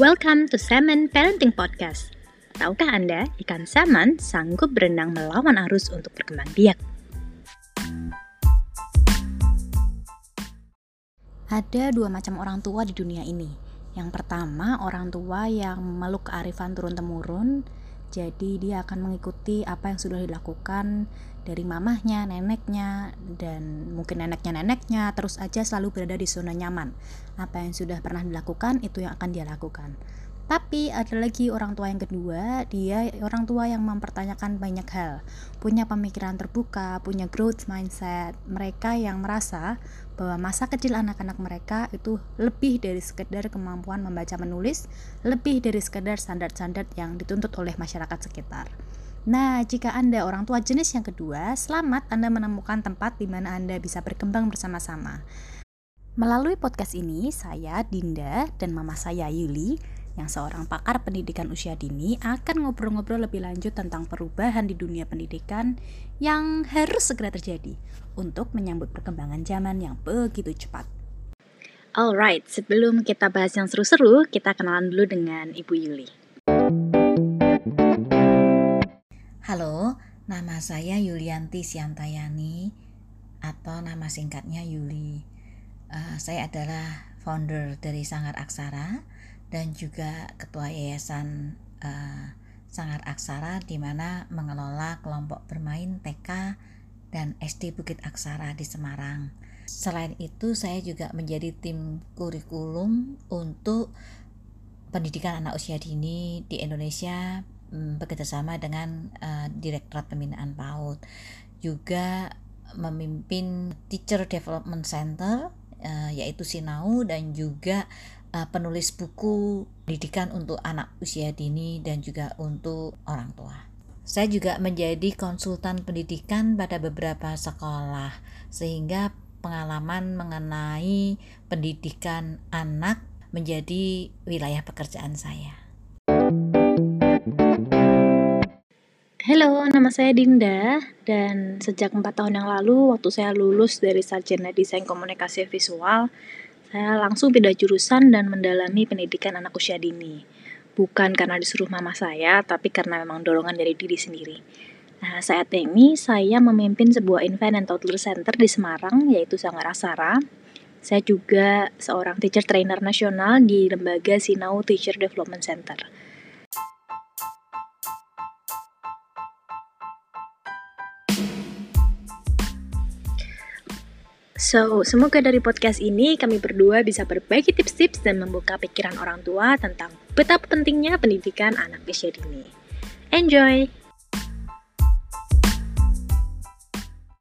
Welcome to Salmon Parenting Podcast. Tahukah Anda, ikan salmon sanggup berenang melawan arus untuk berkembang biak? Ada dua macam orang tua di dunia ini. Yang pertama, orang tua yang memeluk kearifan turun-temurun, jadi dia akan mengikuti apa yang sudah dilakukan dari mamahnya, neneknya, dan mungkin neneknya-neneknya terus aja selalu berada di zona nyaman. Apa yang sudah pernah dilakukan itu yang akan dia lakukan. Tapi ada lagi orang tua yang kedua, dia orang tua yang mempertanyakan banyak hal, punya pemikiran terbuka, punya growth mindset. Mereka yang merasa bahwa masa kecil anak-anak mereka itu lebih dari sekedar kemampuan membaca menulis, lebih dari sekedar standar-standar yang dituntut oleh masyarakat sekitar. Nah, jika Anda orang tua jenis yang kedua, selamat Anda menemukan tempat di mana Anda bisa berkembang bersama-sama. Melalui podcast ini, saya Dinda dan mama saya Yuli yang seorang pakar pendidikan usia dini akan ngobrol-ngobrol lebih lanjut tentang perubahan di dunia pendidikan yang harus segera terjadi untuk menyambut perkembangan zaman yang begitu cepat. Alright, sebelum kita bahas yang seru-seru, kita kenalan dulu dengan Ibu Yuli. Halo, nama saya Yulianti Siantayani atau nama singkatnya Yuli. Uh, saya adalah founder dari Sangar Aksara dan juga ketua yayasan uh, Sangar Aksara di mana mengelola kelompok bermain TK dan SD Bukit Aksara di Semarang. Selain itu, saya juga menjadi tim kurikulum untuk pendidikan anak usia dini di Indonesia um, bekerjasama dengan uh, Direktorat Pembinaan PAUD juga memimpin Teacher Development Center uh, yaitu Sinau dan juga uh, penulis buku pendidikan untuk anak usia dini dan juga untuk orang tua. Saya juga menjadi konsultan pendidikan pada beberapa sekolah sehingga pengalaman mengenai pendidikan anak menjadi wilayah pekerjaan saya. Halo, nama saya Dinda dan sejak 4 tahun yang lalu waktu saya lulus dari sarjana desain komunikasi visual, saya langsung pindah jurusan dan mendalami pendidikan anak usia dini. Bukan karena disuruh mama saya, tapi karena memang dorongan dari diri sendiri. Nah, saat ini saya memimpin sebuah infant and toddler center di Semarang, yaitu Sanggar Asara. Saya juga seorang teacher trainer nasional di lembaga Sinau Teacher Development Center. So, semoga dari podcast ini kami berdua bisa berbagi tips-tips dan membuka pikiran orang tua tentang betapa pentingnya pendidikan anak usia dini. Enjoy!